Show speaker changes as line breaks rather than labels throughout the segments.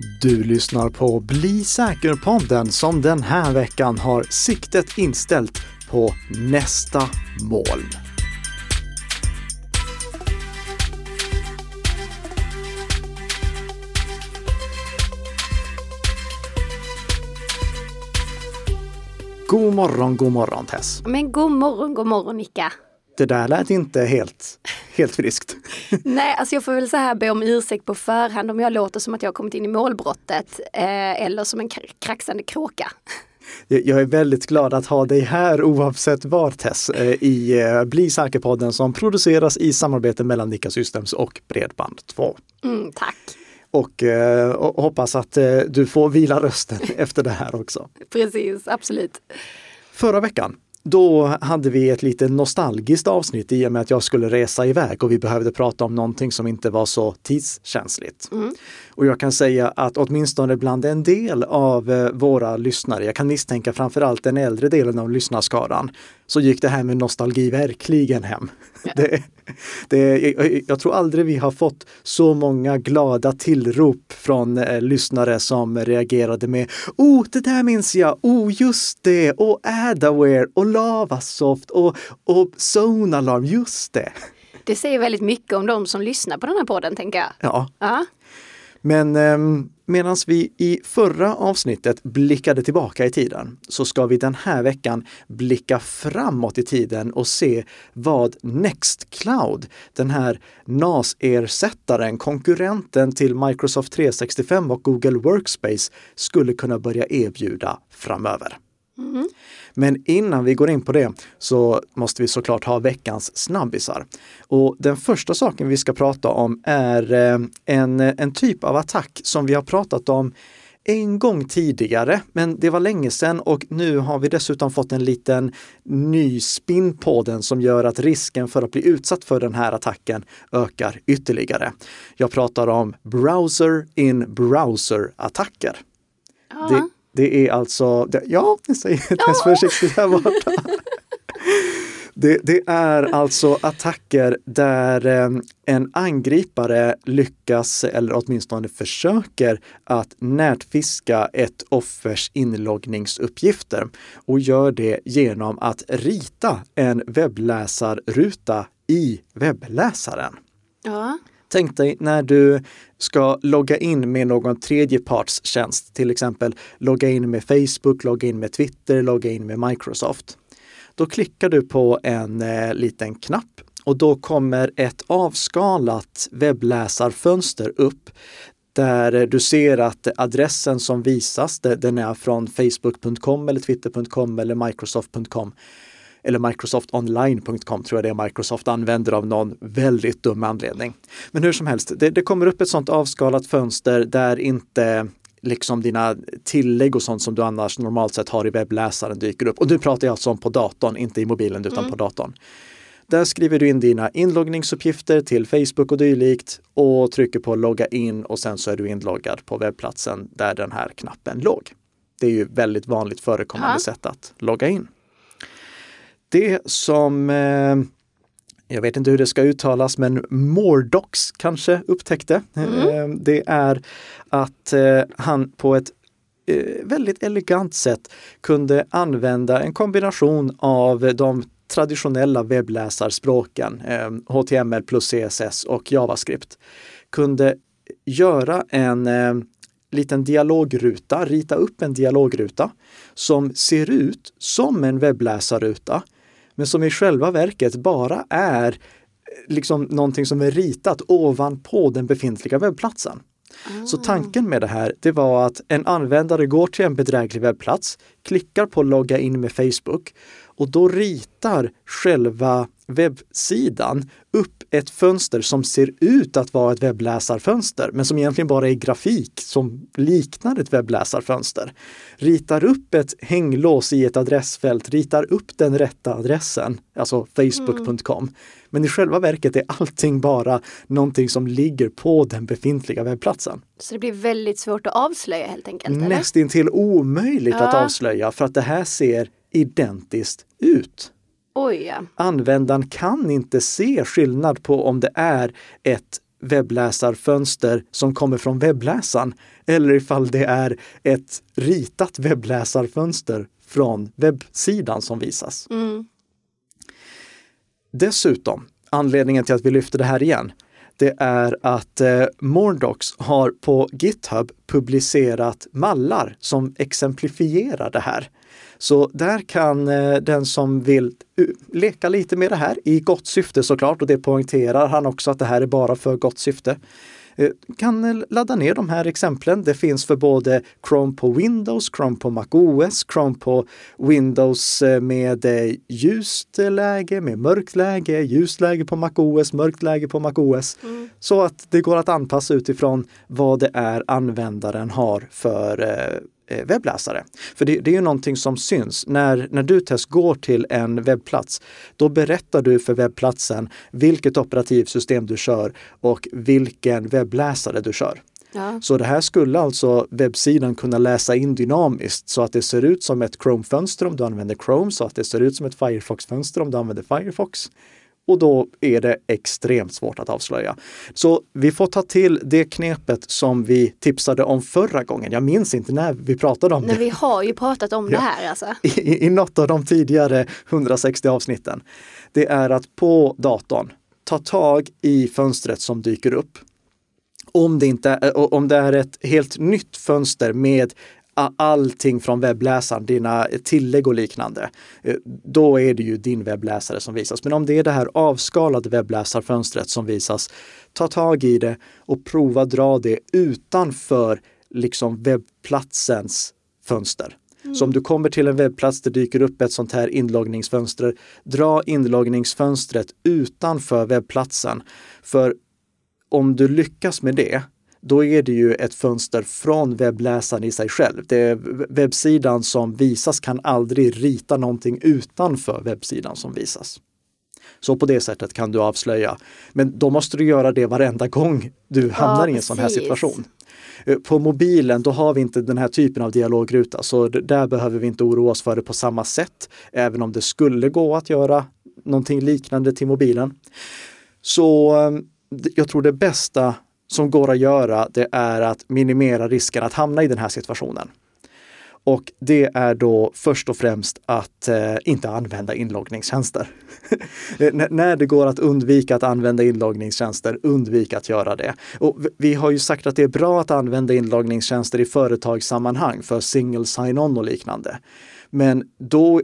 Du lyssnar på Bli säker-podden som den här veckan har siktet inställt på nästa mål. God morgon, god morgon Tess.
Men god morgon, god morgon Nicka.
Det där lät inte helt, helt friskt.
Nej, alltså jag får väl så här be om ursäkt på förhand om jag låter som att jag kommit in i målbrottet eh, eller som en kraxande kråka.
Jag är väldigt glad att ha dig här oavsett var Tess eh, i eh, Bli säker-podden som produceras i samarbete mellan Nika Systems och Bredband2.
Mm, tack!
Och, eh, och hoppas att du får vila rösten efter det här också.
Precis, absolut.
Förra veckan då hade vi ett lite nostalgiskt avsnitt i och med att jag skulle resa iväg och vi behövde prata om någonting som inte var så tidskänsligt. Mm. Och jag kan säga att åtminstone bland en del av eh, våra lyssnare, jag kan misstänka framförallt den äldre delen av lyssnarskaran, så gick det här med nostalgi verkligen hem. Ja. Det, det, jag tror aldrig vi har fått så många glada tillrop från eh, lyssnare som reagerade med Oh, det där minns jag! Oh, just det! Och Adaware och Lavasoft och, och Zonalarm, just det!
Det säger väldigt mycket om de som lyssnar på den här podden, tänker jag.
Ja. ja. Men eh, medan vi i förra avsnittet blickade tillbaka i tiden så ska vi den här veckan blicka framåt i tiden och se vad Nextcloud, den här NAS-ersättaren, konkurrenten till Microsoft 365 och Google Workspace, skulle kunna börja erbjuda framöver. Mm. Men innan vi går in på det så måste vi såklart ha veckans snabbisar. Och den första saken vi ska prata om är eh, en, en typ av attack som vi har pratat om en gång tidigare, men det var länge sedan och nu har vi dessutom fått en liten ny spin på den som gör att risken för att bli utsatt för den här attacken ökar ytterligare. Jag pratar om browser in browser attacker. Det, det är alltså, det, ja, det säger Tess försiktigt här borta. Det, det, är alltså attacker där eh, en angripare lyckas, eller åtminstone försöker, att nätfiska ett offers inloggningsuppgifter och gör det genom att rita en webbläsarruta i webbläsaren.
Ja.
Tänk dig när du ska logga in med någon tredjepartstjänst, till exempel logga in med Facebook, logga in med Twitter, logga in med Microsoft. Då klickar du på en eh, liten knapp och då kommer ett avskalat webbläsarfönster upp där eh, du ser att adressen som visas, den är från facebook.com eller twitter.com eller microsoft.com eller microsoftonline.com tror jag det är Microsoft använder av någon väldigt dum anledning. Men hur som helst, det, det kommer upp ett sånt avskalat fönster där inte liksom dina tillägg och sånt som du annars normalt sett har i webbläsaren dyker upp. Och nu pratar jag alltså om på datorn, inte i mobilen utan mm. på datorn. Där skriver du in dina inloggningsuppgifter till Facebook och dylikt och trycker på logga in och sen så är du inloggad på webbplatsen där den här knappen låg. Det är ju väldigt vanligt förekommande ja. sätt att logga in. Det som eh, jag vet inte hur det ska uttalas, men Mordox kanske upptäckte. Mm. Eh, det är att eh, han på ett väldigt elegant sätt kunde använda en kombination av de traditionella webbläsarspråken, HTML plus CSS och JavaScript, kunde göra en liten dialogruta, rita upp en dialogruta som ser ut som en webbläsarruta men som i själva verket bara är eh, liksom någonting som är ritat ovanpå den befintliga webbplatsen. Ah. Så tanken med det här, det var att en användare går till en bedräglig webbplats, klickar på logga in med Facebook och då ritar själva webbsidan upp ett fönster som ser ut att vara ett webbläsarfönster, men som egentligen bara är grafik som liknar ett webbläsarfönster. Ritar upp ett hänglås i ett adressfält, ritar upp den rätta adressen, alltså facebook.com. Mm. Men i själva verket är allting bara någonting som ligger på den befintliga webbplatsen.
Så det blir väldigt svårt att avslöja helt enkelt?
Nästintill omöjligt ja. att avslöja för att det här ser identiskt ut.
Oj.
Användaren kan inte se skillnad på om det är ett webbläsarfönster som kommer från webbläsaren eller ifall det är ett ritat webbläsarfönster från webbsidan som visas.
Mm.
Dessutom, anledningen till att vi lyfter det här igen, det är att eh, Mordox har på GitHub publicerat mallar som exemplifierar det här. Så där kan eh, den som vill leka lite med det här i gott syfte såklart och det poängterar han också att det här är bara för gott syfte Eh, kan ladda ner de här exemplen. Det finns för både Chrome på Windows, Chrome på MacOS, Chrome på Windows eh, med eh, ljust läge, med mörkt läge, ljust läge på MacOS, mörkt läge på MacOS. Mm. Så att det går att anpassa utifrån vad det är användaren har för Eh, webbläsare. För det, det är ju någonting som syns. När, när du Tess går till en webbplats, då berättar du för webbplatsen vilket operativsystem du kör och vilken webbläsare du kör. Ja. Så det här skulle alltså webbsidan kunna läsa in dynamiskt så att det ser ut som ett Chrome-fönster om du använder Chrome, så att det ser ut som ett Firefox-fönster om du använder Firefox och då är det extremt svårt att avslöja. Så vi får ta till det knepet som vi tipsade om förra gången. Jag minns inte när vi pratade om
Nej,
det.
Vi har ju pratat om ja. det här alltså.
I, I något av de tidigare 160 avsnitten. Det är att på datorn ta tag i fönstret som dyker upp om det, inte är, om det är ett helt nytt fönster med allting från webbläsaren, dina tillägg och liknande, eh, då är det ju din webbläsare som visas. Men om det är det här avskalade webbläsarfönstret som visas, ta tag i det och prova dra det utanför liksom webbplatsens fönster. Mm. Så om du kommer till en webbplats, det dyker upp ett sånt här inloggningsfönster, dra inloggningsfönstret utanför webbplatsen. För om du lyckas med det, då är det ju ett fönster från webbläsaren i sig själv. Det webbsidan som visas kan aldrig rita någonting utanför webbsidan som visas. Så på det sättet kan du avslöja. Men då måste du göra det varenda gång du hamnar ja, i en sån här situation. Eh, på mobilen, då har vi inte den här typen av dialogruta, så där behöver vi inte oroa oss för det på samma sätt, även om det skulle gå att göra någonting liknande till mobilen. Så eh, jag tror det bästa som går att göra, det är att minimera risken att hamna i den här situationen. Och det är då först och främst att eh, inte använda inloggningstjänster. när det går att undvika att använda inloggningstjänster, undvik att göra det. Och vi har ju sagt att det är bra att använda inloggningstjänster i företagssammanhang för single sign-on och liknande. Men då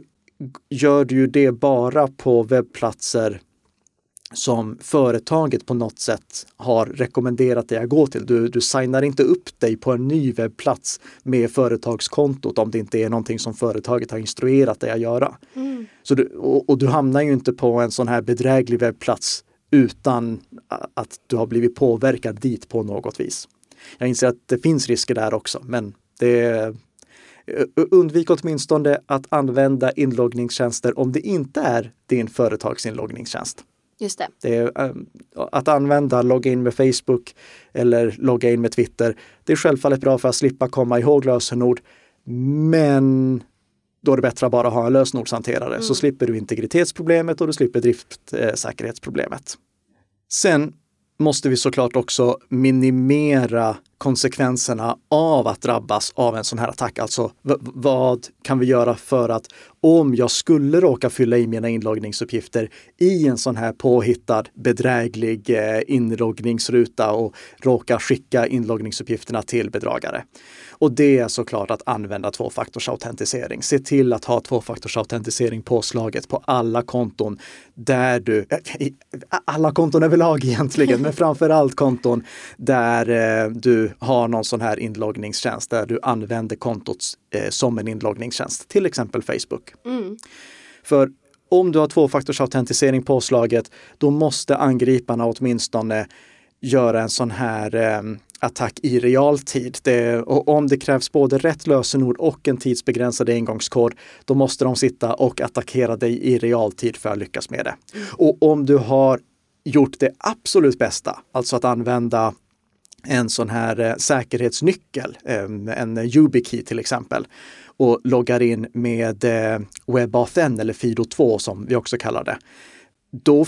gör du ju det bara på webbplatser som företaget på något sätt har rekommenderat dig att gå till. Du, du signar inte upp dig på en ny webbplats med företagskontot om det inte är någonting som företaget har instruerat dig att göra. Mm. Så du, och, och, du hamnar ju inte på en sån här bedräglig webbplats utan att du har blivit påverkad dit på något vis. Jag inser att det finns risker där också, men det Undvik åtminstone att använda inloggningstjänster om det inte är din företagsinloggningstjänst.
Just det.
det är, ehm, att använda logga in med Facebook eller logga in med Twitter. Det är självfallet bra för att slippa komma ihåg lösenord. Men då är det bättre att bara ha en lösenordshanterare mm. så slipper du integritetsproblemet och du slipper driftsäkerhetsproblemet. Sen måste vi såklart också minimera konsekvenserna av att drabbas av en sån här attack. Alltså vad kan vi göra för att om jag skulle råka fylla i mina inloggningsuppgifter i en sån här påhittad bedräglig eh, inloggningsruta och råka skicka inloggningsuppgifterna till bedragare. Och det är såklart att använda tvåfaktorsautentisering. Se till att ha tvåfaktorsautentisering påslaget på alla konton där du, eh, alla konton överlag egentligen, men framför allt konton där eh, du har någon sån här inloggningstjänst, där du använder kontot eh, som en inloggningstjänst, till exempel Facebook. Mm. För om du har tvåfaktorsautentisering påslaget, då måste angriparna åtminstone göra en sån här eh, attack i realtid. Det, och om det krävs både rätt lösenord och en tidsbegränsad engångskod, då måste de sitta och attackera dig i realtid för att lyckas med det. Mm. Och om du har gjort det absolut bästa, alltså att använda en sån här eh, säkerhetsnyckel, eh, en YubiKey till exempel, och loggar in med eh, WebAuthn eller Fido2 som vi också kallar det. Då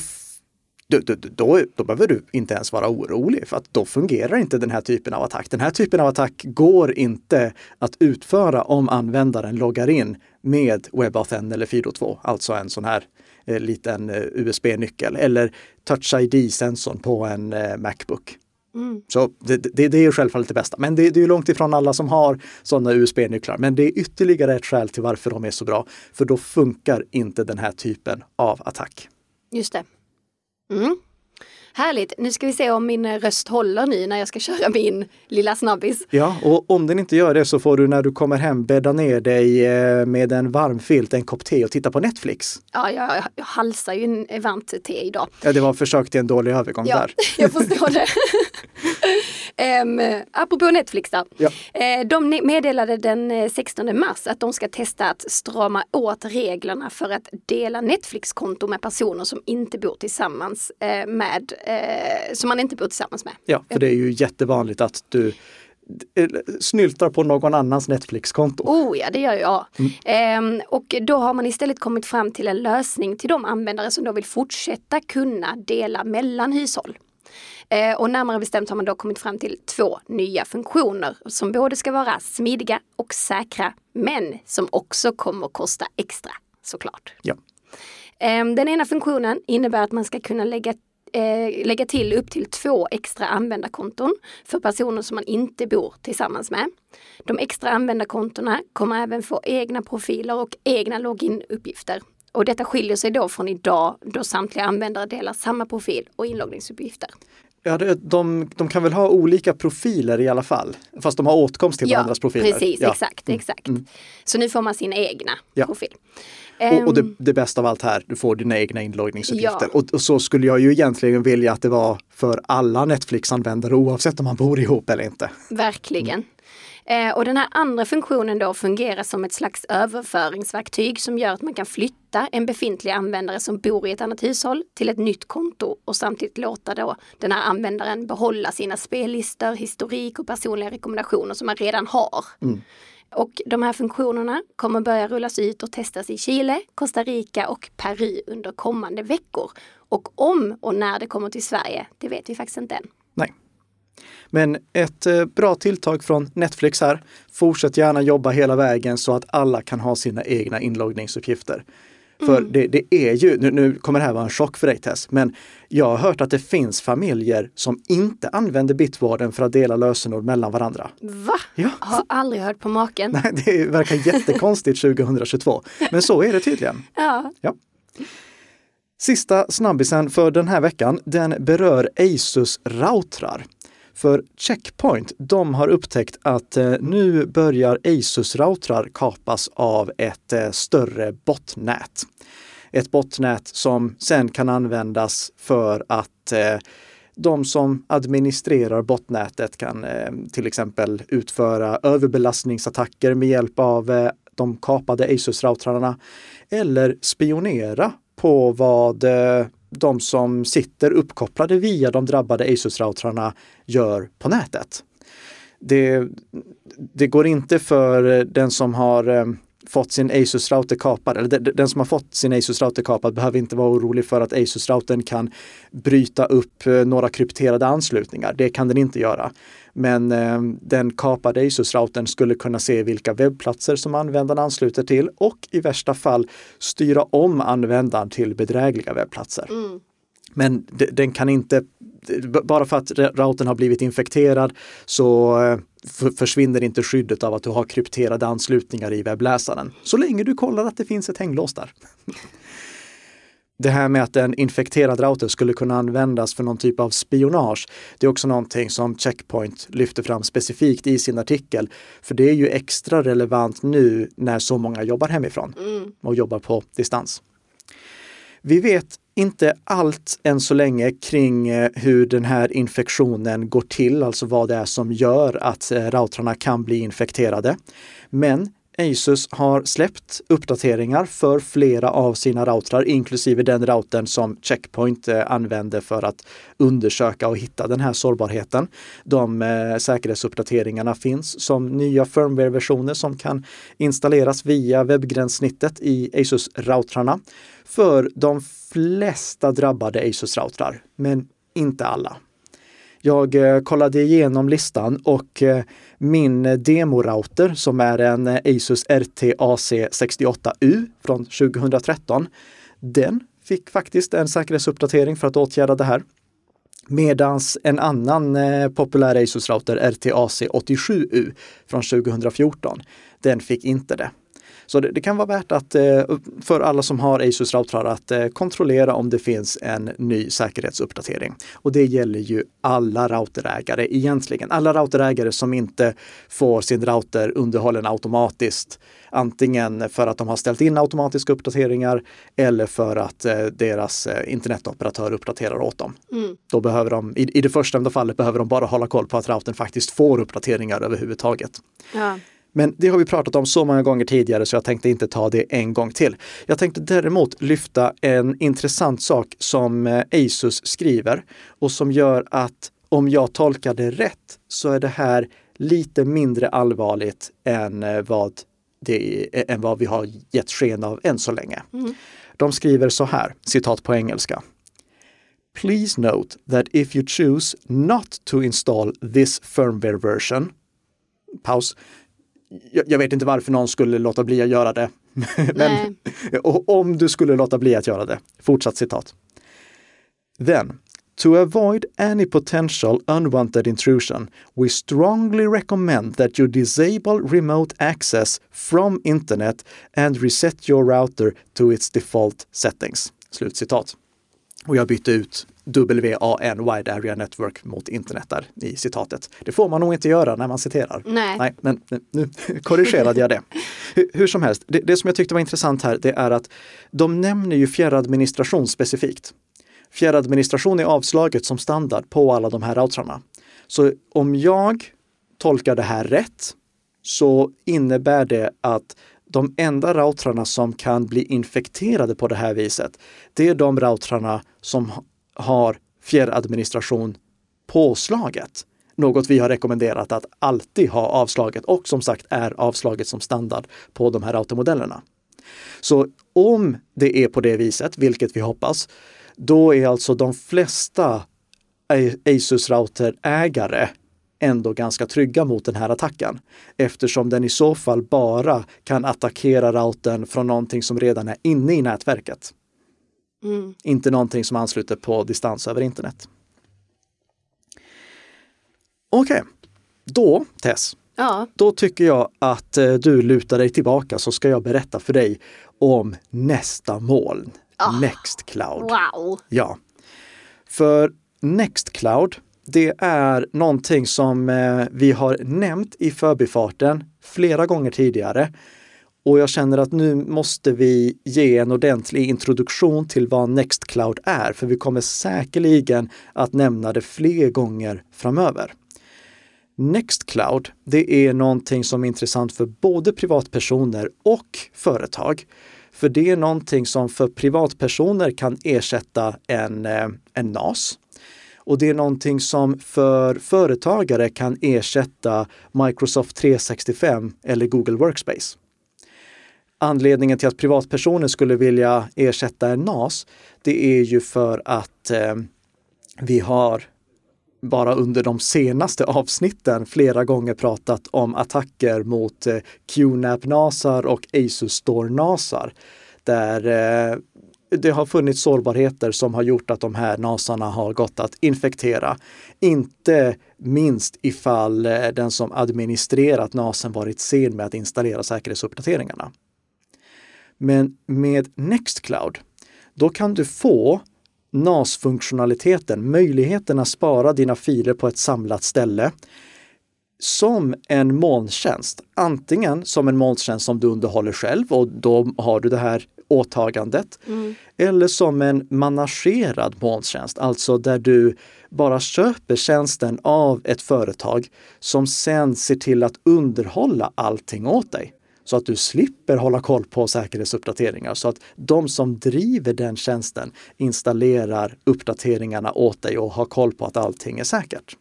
då, då, då, då behöver du inte ens vara orolig för att då fungerar inte den här typen av attack. Den här typen av attack går inte att utföra om användaren loggar in med WebAuthn eller FIDO2, alltså en sån här eh, liten eh, USB-nyckel eller Touch ID-sensorn på en eh, Macbook. Mm. Så det, det, det, är självfallet det bästa. Men det, det är långt ifrån alla som har sådana USB-nycklar. Men det är ytterligare ett skäl till varför de är så bra. För då funkar inte den här typen av attack.
Just det. Mm. Härligt, nu ska vi se om min röst håller nu när jag ska köra min lilla snabbis.
Ja, och om den inte gör det så får du när du kommer hem bädda ner dig eh, med en varm filt, en kopp te och titta på Netflix.
Ja, jag, jag halsar ju en varmt te idag.
Ja, det var försök till en dålig övergång
ja,
där.
jag förstår det. Um, apropå Netflix då. Ja. Uh, de meddelade den 16 eh, mars att de ska testa att strama åt reglerna för att dela Netflix-konto med personer som inte bor tillsammans uh, med, som man inte bor tillsammans med.
Ja, för det är ju jättevanligt att du snyltar på någon annans Netflix-konto.
Oh ja, det gör jag. Mm. Ehm, och då har man istället kommit fram till en lösning till de användare som då vill fortsätta kunna dela mellan hushåll. Eh, och närmare bestämt har man då kommit fram till två nya funktioner som både ska vara smidiga och säkra, men som också kommer kosta extra såklart.
Ja.
Eh, den ena funktionen innebär att man ska kunna lägga eh, lägga till upp till två extra användarkonton för personer som man inte bor tillsammans med. De extra användarkontona kommer även få egna profiler och egna loginuppgifter. Och detta skiljer sig då från idag då samtliga användare delar samma profil och inloggningsuppgifter.
Ja, de, de kan väl ha olika profiler i alla fall, fast de har åtkomst till ja, varandras profiler.
Precis, ja. exakt, mm. exakt. Mm. Så nu får man sin egna ja. profil.
Och, och det, ehm. det, bästa av allt här, du får dina egna inloggningsuppgifter. Ja. Och, och, så skulle jag ju egentligen vilja att det var för alla Netflix-användare oavsett om man bor ihop eller inte.
Verkligen. Mm. Eh, och den här andra funktionen då fungerar som ett slags överföringsverktyg som gör att man kan flytta en befintlig användare som bor i ett annat hushåll till ett nytt konto och samtidigt låta då den här användaren behålla sina spellistor, historik och personliga rekommendationer som man redan har. Mm. Och de här funktionerna kommer börja rullas ut och testas i Chile, Costa Rica och Peru under kommande veckor. Och om och när det kommer till Sverige, det vet vi faktiskt inte än.
Nej. Men ett eh, bra tilltag från Netflix här. Fortsätt gärna jobba hela vägen så att alla kan ha sina egna inloggningsuppgifter. För mm. det, det, är ju, nu, nu, kommer det här vara en chock för dig Tess, men jag har hört att det finns familjer som inte använder Bitwarden för att dela lösenord mellan varandra.
Va? Ja. Har aldrig hört på maken.
Nej, det verkar jättekonstigt 2022. Men så är det tydligen.
Ja.
ja. Sista snabbisen för den här veckan, den berör Asus routrar. För Checkpoint, de har upptäckt att eh, nu börjar Asus-routrar kapas av ett eh, större botnät. Ett botnät som sen kan användas för att eh, de som administrerar botnätet kan till exempel utföra överbelastningsattacker med hjälp av de kapade Asus-routrarna eller spionera på vad de som sitter uppkopplade via de drabbade Asus-routrarna gör på nätet. Det, det, går inte för den som har eh, fått sin Asus-router kapad, eller den som har fått sin Asus-router kapad behöver inte vara orolig för att Asus-routern kan bryta upp eh, några krypterade anslutningar. Det kan den inte göra. Men eh, den kapade Asus-routern skulle kunna se vilka webbplatser som användaren ansluter till och i värsta fall styra om användaren till bedrägliga webbplatser. Mm. Men den kan inte, bara för att routern har blivit infekterad så eh, försvinner inte skyddet av att du har krypterade anslutningar i webbläsaren. Så länge du kollar att det finns ett hänglås där. Det här med att en infekterad router skulle kunna användas för någon typ av spionage, det är också någonting som Checkpoint lyfter fram specifikt i sin artikel. För det är ju extra relevant nu när så många jobbar hemifrån mm. och jobbar på distans. Vi vet inte allt än så länge kring eh, hur den här infektionen går till, alltså vad det är som gör att eh, routrarna kan bli infekterade. Men Asus har släppt uppdateringar för flera av sina routrar, inklusive den routern som Checkpoint använde använder för att undersöka och hitta den här sårbarheten. De eh, säkerhetsuppdateringarna finns som nya firmware-versioner som kan installeras via webbgränssnittet i Asus-routrarna för de flesta drabbade Asus-routrar, men inte alla. Jag eh, kollade igenom listan och eh, min demorouter som är en Asus RTAC 68U från 2013, den fick faktiskt en säkerhetsuppdatering för att åtgärda det här. Medans en annan eh, populär Asus-router, RTAC 87U från 2014, den fick inte det. Så det, det, kan vara värt att eh, för alla som har Asus routrar att eh, kontrollera om det finns en ny säkerhetsuppdatering. Och det gäller ju alla routerägare egentligen. Alla routerägare som inte får sin router underhållen automatiskt. Antingen för att de har ställt in automatiska uppdateringar eller för att eh, deras internetoperatör uppdaterar åt dem. Mm. Då behöver de, i, i det första fallet behöver de bara hålla koll på att routern faktiskt får uppdateringar överhuvudtaget. Ja. Men det har vi pratat om så många gånger tidigare så jag tänkte inte ta det en gång till. Jag tänkte däremot lyfta en intressant sak som eh, Asus skriver och som gör att om jag tolkar det rätt så är det här lite mindre allvarligt än eh, vad, det, är, än vad vi har gett sken av än så länge. Mm. De skriver så här, citat på engelska. Please note that if you choose not to install this firmware version, paus, jag, vet inte varför någon skulle låta bli att göra det. Men om du skulle låta bli att göra det. Fortsatt citat. Then, to avoid any potential unwanted intrusion, we strongly recommend that you disable remote access from internet and reset your router to its default settings. Slutcitat. Och jag bytte ut WAN, Wide Area Network, mot internet där i citatet. Det får man nog inte göra när man citerar.
Nej.
Nej men nu korrigerade jag det. Hur, hur som helst, det, det, som jag tyckte var intressant här, det är att de nämner ju fjärradministration specifikt. Fjärradministration är avslaget som standard på alla de här routrarna. Så om jag tolkar det här rätt så innebär det att de enda routrarna som kan bli infekterade på det här viset, det är de routrarna som har fjärradministration påslaget. Något vi har rekommenderat att alltid ha avslaget och som sagt är avslaget som standard på de här routermodellerna. Så om det är på det viset, vilket vi hoppas, då är alltså de flesta Asus routerägare ändå ganska trygga mot den här attacken. Eftersom den i så fall bara kan attackera routern från någonting som redan är inne i nätverket. Mm. Inte någonting som ansluter på distans över internet. Okej, okay. då Tess, ja. då tycker jag att eh, du lutar dig tillbaka så ska jag berätta för dig om nästa moln, oh. Nextcloud.
Wow!
Ja, för Nextcloud det är någonting som eh, vi har nämnt i förbifarten flera gånger tidigare. Och jag känner att nu måste vi ge en ordentlig introduktion till vad Nextcloud är, för vi kommer säkerligen att nämna det fler gånger framöver. Nextcloud, det är någonting som är intressant för både privatpersoner och företag. För det är någonting som för privatpersoner kan ersätta en, eh, en NAS, och det är någonting som för företagare kan ersätta Microsoft 365 eller Google Workspace. Anledningen till att privatpersoner skulle vilja ersätta en NAS, det är ju för att eh, vi har bara under de senaste avsnitten flera gånger pratat om attacker mot eh, QNAP-NASar och Asus Store-NASar. Där eh, det har funnits sårbarheter som har gjort att de här nasarna har gått att infektera. Inte minst ifall eh, den som administrerat nasen varit sen med att installera säkerhetsuppdateringarna. Men med Nextcloud, då kan du få NAS-funktionaliteten, möjligheten att spara dina filer på ett samlat ställe som en molntjänst. Antingen som en molntjänst som du underhåller själv och då har du det här åtagandet. Mm. Eller som en managerad molntjänst, alltså där du bara köper tjänsten av ett företag som sen ser till att underhålla allting åt dig så att du slipper hålla koll på säkerhetsuppdateringar. Så att de som driver den tjänsten installerar uppdateringarna åt dig och har koll på att allting är säkert.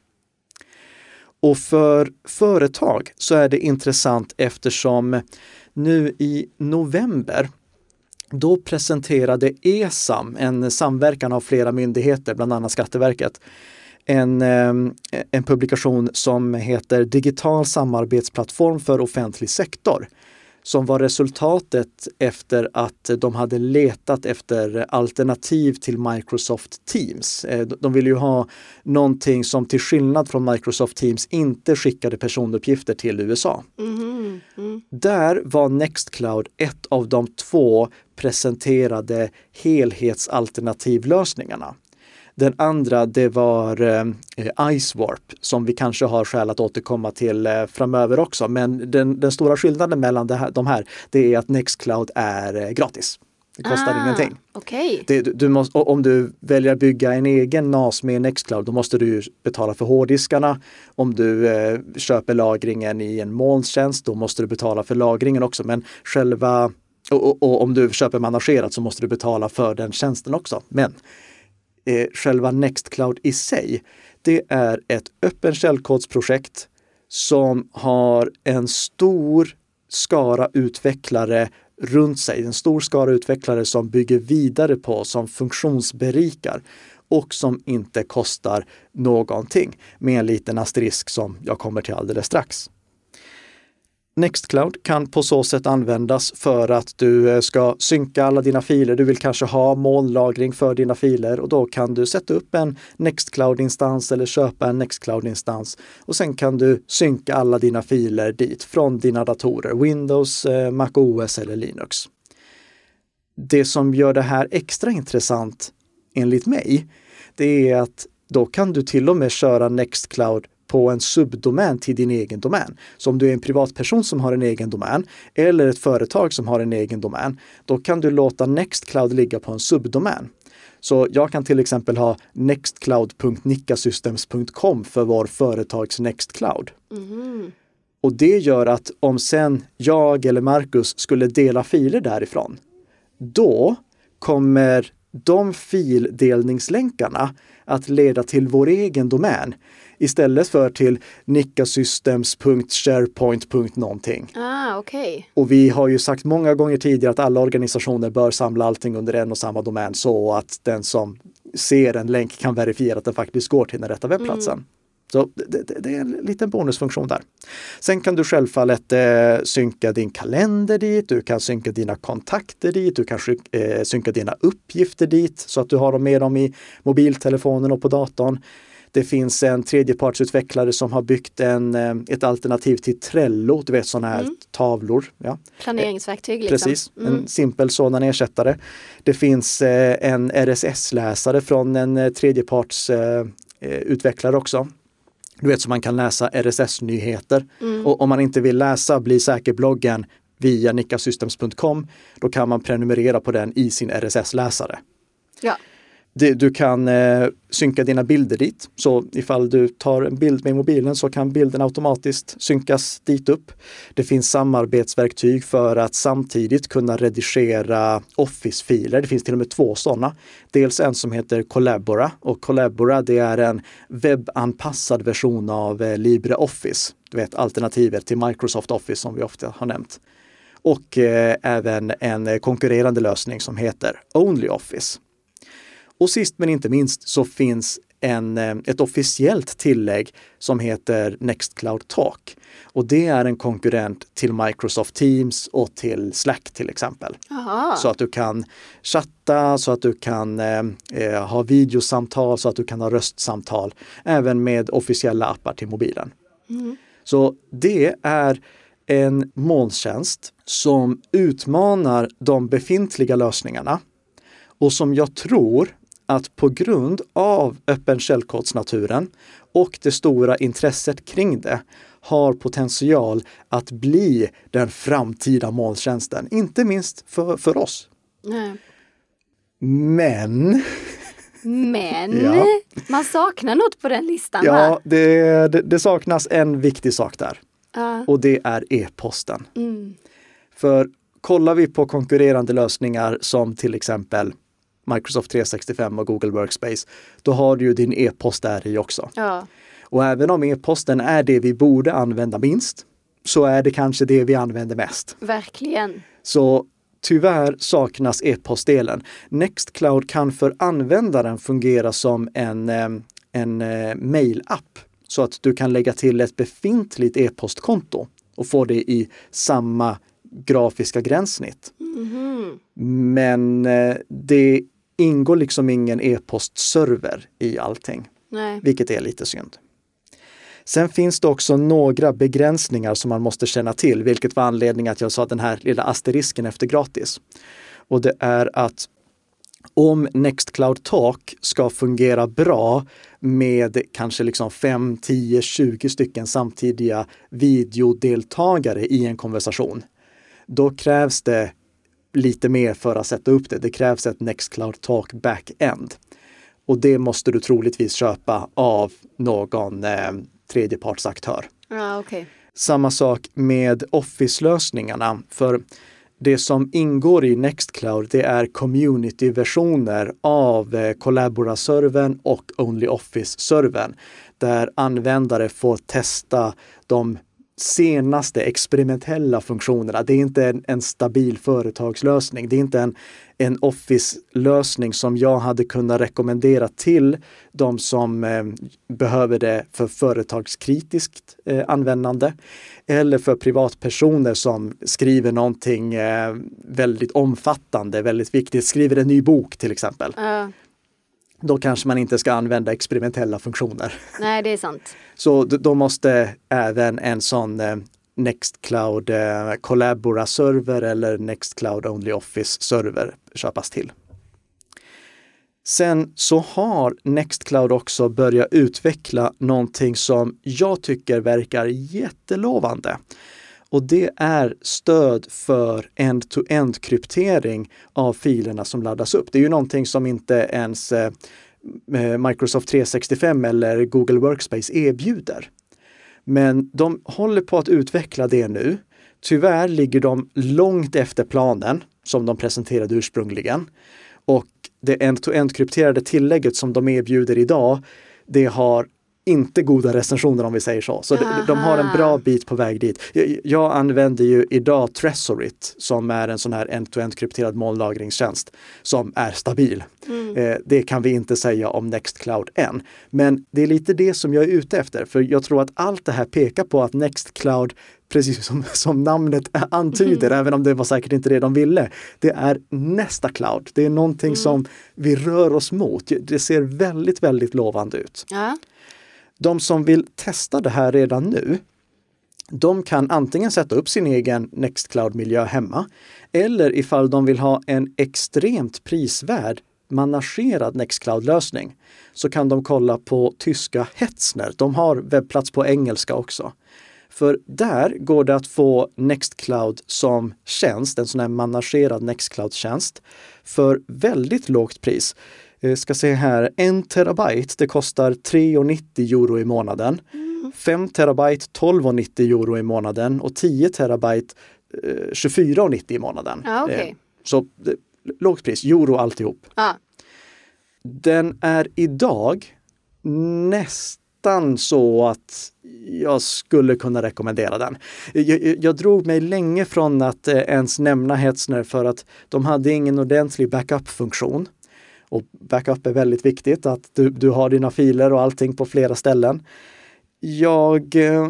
Och för företag så är det intressant eftersom nu i november då presenterade ESAM, en samverkan av flera myndigheter, bland annat Skatteverket, en, ehm, en publikation som heter Digital samarbetsplattform för offentlig sektor som var resultatet efter att de hade letat efter alternativ till Microsoft Teams. Eh, de ville ju ha någonting som till skillnad från Microsoft Teams inte skickade personuppgifter till USA. Mm, mm. Där var Nextcloud ett av de två presenterade helhetsalternativlösningarna. Den andra det var eh, Icewarp som vi kanske har skäl att återkomma till eh, framöver också. Men den, den stora skillnaden mellan här, de här det är att Nextcloud är eh, gratis. Det kostar ah, ingenting.
Okay.
Det, du måste, om du väljer att bygga en egen NAS med Nextcloud, då måste du betala för hårddiskarna. Om du eh, köper lagringen i en molntjänst, då måste du betala för lagringen också. Men själva, och, och, och om du köper managerat så måste du betala för den tjänsten också. Men eh, själva Nextcloud i sig, det är ett öppen källkodsprojekt som har en stor skara utvecklare runt sig, en stor skara utvecklare som bygger vidare på, som funktionsberikar och som inte kostar någonting med en liten asterisk som jag kommer till alldeles strax. Nextcloud kan på så sätt användas för att du eh, ska synka alla dina filer. Du vill kanske ha molnlagring för dina filer och då kan du sätta upp en Nextcloud-instans eller köpa en Nextcloud-instans och sen kan du synka alla dina filer dit från dina datorer, Windows, eh, Mac OS eller Linux. Det som gör det här extra intressant enligt mig, det är att då kan du till och med köra Nextcloud på en subdomän till din egen domän. Så om du är en privatperson som har en egen domän eller ett företag som har en egen domän, då kan du låta Nextcloud ligga på en subdomän. Så jag kan till exempel ha nextcloud.nickasystems.com för vår företags Nextcloud. Mm. Och det gör att om sen jag eller Marcus skulle dela filer därifrån, då kommer de fildelningslänkarna att leda till vår egen domän istället för till nickasystems.sharepoint.någonting.
Ah, okay.
Och vi har ju sagt många gånger tidigare att alla organisationer bör samla allting under en och samma domän så att den som ser en länk kan verifiera att den faktiskt går till den rätta webbplatsen. Mm. Så det, det, det, är en liten bonusfunktion där. Sen kan du självfallet eh, synka din kalender dit, du kan synka dina kontakter dit, du kan eh, synka dina uppgifter dit så att du har dem med dem i mobiltelefonen och på datorn. Det finns en tredjepartsutvecklare som har byggt en, eh, ett alternativ till Trello, du vet sådana här mm. tavlor. Ja.
Planeringsverktyg. Liksom.
Precis, mm. en simpel sådan ersättare. Det finns eh, en RSS-läsare från en tredjepartsutvecklare också. Du vet så man kan läsa RSS-nyheter. Mm. Och om man inte vill läsa Bli säker-bloggen via nickasystems.com, då kan man prenumerera på den i sin RSS-läsare.
Ja.
Du kan eh, synka dina bilder dit. Så ifall du tar en bild med mobilen så kan bilden automatiskt synkas dit upp. Det finns samarbetsverktyg för att samtidigt kunna redigera Office-filer. Det finns till och med två sådana. Dels en som heter Collabora och Collabora det är en webbanpassad version av eh, LibreOffice. Du vet alternativet till Microsoft Office som vi ofta har nämnt. Och eh, även en konkurrerande lösning som heter OnlyOffice. Och sist men inte minst så finns en, eh, ett officiellt tillägg som heter Nextcloud Talk. Och det är en konkurrent till Microsoft Teams och till Slack till exempel.
Aha.
Så att du kan chatta, så att du kan eh, eh, ha videosamtal, så att du kan ha röstsamtal, även med officiella appar till mobilen. Mm. Så det är en molntjänst som utmanar de befintliga lösningarna och som jag tror att på grund av öppen källkodsnaturen och det stora intresset kring det har potential att bli den framtida molntjänsten, inte minst för, för oss.
Nej.
Men
men ja. man saknar något på den listan.
Ja, det, det, det saknas en viktig sak där. Uh. Och det är e-posten.
Mm.
För kollar vi på konkurrerande lösningar som till exempel Microsoft 365 och Google Workspace, då har du ju din e-post där i också.
Ja.
Och även om e-posten är det vi borde använda minst, så är det kanske det vi använder mest.
Verkligen.
Så tyvärr saknas e-postdelen. Nextcloud kan för användaren fungera som en, eh, en eh, mail-app så att du kan lägga till ett befintligt e-postkonto och få det i samma grafiska gränssnitt.
Mhm.
Men eh, det ingår liksom ingen e-postserver i allting,
Nej.
vilket är lite synd. Sen finns det också några begränsningar som man måste känna till, vilket var anledningen att jag sa den här lilla asterisken efter gratis. Och det är att om Nextcloud Talk ska fungera bra med kanske liksom 5, 10, 20 stycken samtidiga videodeltagare i en konversation, då krävs det lite mer för att sätta upp det. Det krävs ett Nextcloud Talk backend. Och det måste du troligtvis köpa av någon eh, tredjepartsaktör.
Ja, okej.
Samma sak med Office-lösningarna. För det som ingår i Nextcloud, det är community-versioner av eh, Collabora-servern och OnlyOffice-servern. Där användare får testa de senaste experimentella funktionerna. Det är inte en, en stabil företagslösning. Det är inte en, en Office-lösning som jag hade kunnat rekommendera till de som eh, behöver det för företagskritiskt eh, användande eller för privatpersoner som skriver någonting eh, väldigt omfattande, väldigt viktigt, skriver en ny bok till exempel.
Uh.
Då kanske man inte ska använda experimentella funktioner.
Nej, det är sant.
Så då måste även en sån eh, Nextcloud eh, Collabora-server eller Nextcloud Only Office-server köpas till. Sen så har Nextcloud också börjat utveckla någonting som jag tycker verkar jättelovande. Och det är stöd för end-to-end kryptering av filerna som laddas upp. Det är ju någonting som inte ens eh, eh, Microsoft 365 eller Google Workspace erbjuder. Men de håller på att utveckla det nu. Tyvärr ligger de långt efter planen som de presenterade ursprungligen. Och det end-to-end krypterade tillägget som de erbjuder idag, det har inte goda recensioner om vi säger så. Så de, de har en bra bit på väg dit. Jag, jag använder ju idag Tresorit som är en sån här end-to-end krypterad molnlagringstjänst som är stabil. Eh, det kan vi inte säga om Nextcloud än. Men det är lite det som jag är ute efter, för jag tror att allt det här pekar på att Nextcloud precis som, som namnet antyder, även om det var säkert inte det de ville. Det är nästa cloud. Det är någonting som vi rör oss mot. Det ser väldigt, väldigt lovande ut.
Ja.
De som vill testa det här redan nu, de kan antingen sätta upp sin egen Nextcloud-miljö hemma eller ifall de vill ha en extremt prisvärd managerad Nextcloud-lösning så kan de kolla på tyska Hetzner. De har webbplats på engelska också. För där går det att få Nextcloud som tjänst, en sån här managerad Nextcloud-tjänst, för väldigt lågt pris. Jag ska se här, en terabyte, det kostar 3,90 euro i månaden. 5 terabyte 12,90 euro i månaden och 10 terabyte eh, 24,90 i månaden.
Ja, okej.
Eh, Så eh, lågt pris, euro alltihop.
Ja.
Den är idag nästan så att jag skulle kunna rekommendera den. Jag, jag, drog mig länge från att eh, ens nämna Hetzner för att de hade ingen ordentlig backup-funktion. Och backup är väldigt viktigt, att du, du har dina filer och allting på flera ställen. Jag eh,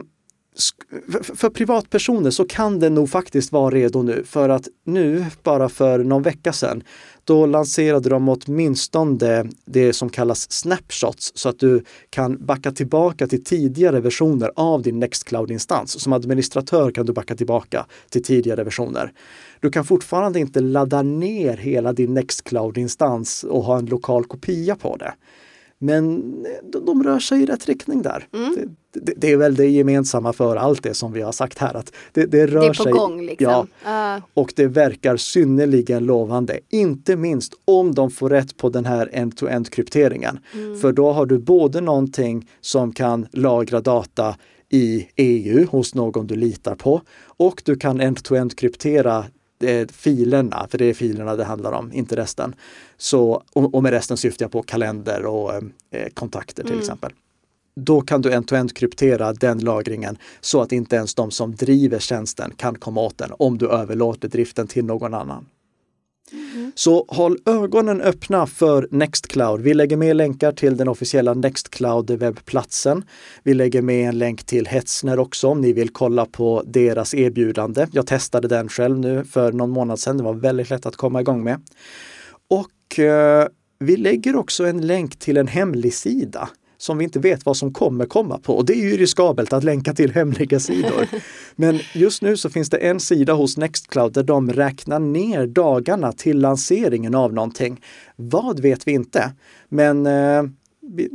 för, privatpersoner så kan det nog faktiskt vara redo nu för att nu, bara för någon vecka sedan, då lanserade de åtminstone det som kallas snapshots så att du kan backa tillbaka till tidigare versioner av din Nextcloud-instans. Som administratör kan du backa tillbaka till tidigare versioner. Du kan fortfarande inte ladda ner hela din Nextcloud-instans och ha en lokal kopia på det. Men de, de rör sig i rätt riktning där. Det, det, det är väl det gemensamma för allt det som vi har sagt här. Att det, det rör
Det är på
sig,
gång liksom.
Ja,
Ja.
och det verkar synnerligen lovande. Inte minst om de får rätt på den här end-to-end krypteringen. För då har du både någonting som kan lagra data i EU hos någon du litar på och du kan end-to-end kryptera eh, filerna, för det är filerna det handlar om, inte resten. Så, och, med resten syftar jag på kalender och eh, kontakter till mm. exempel då kan du end-to-end kryptera den lagringen så att inte ens de som driver tjänsten kan komma åt den om du överlåter driften till någon annan. Mm. Så håll ögonen öppna för Nextcloud. Vi lägger med länkar till den officiella Nextcloud webbplatsen. Vi lägger med en länk till Hetzner också om ni vill kolla på deras erbjudande. Jag testade den själv nu för någon månad sedan. Det var väldigt lätt att komma igång med. Och eh, vi lägger också en länk till en hemlig sida som vi inte vet vad som kommer komma på. Och det är ju riskabelt att länka till hemliga sidor. Men just nu så finns det en sida hos Nextcloud där de räknar ner dagarna till lanseringen av någonting. Vad vet vi inte. Men eh,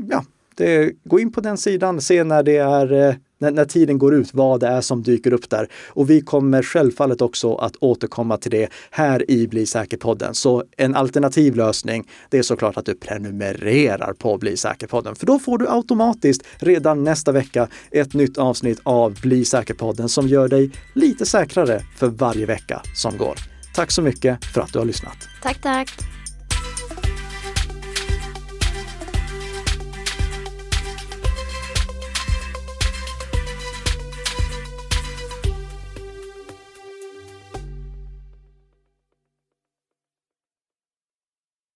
ja, det, gå in på den sidan, se när det är eh, när, när, tiden går ut, vad det är som dyker upp där. Och vi kommer självfallet också att återkomma till det här i Bli säker-podden. Så en alternativ lösning, det är såklart att du prenumererar på Bli säker-podden. För då får du automatiskt redan nästa vecka ett nytt avsnitt av Bli säker-podden som gör dig lite säkrare för varje vecka som går. Tack så mycket för att du har lyssnat.
Tack, tack.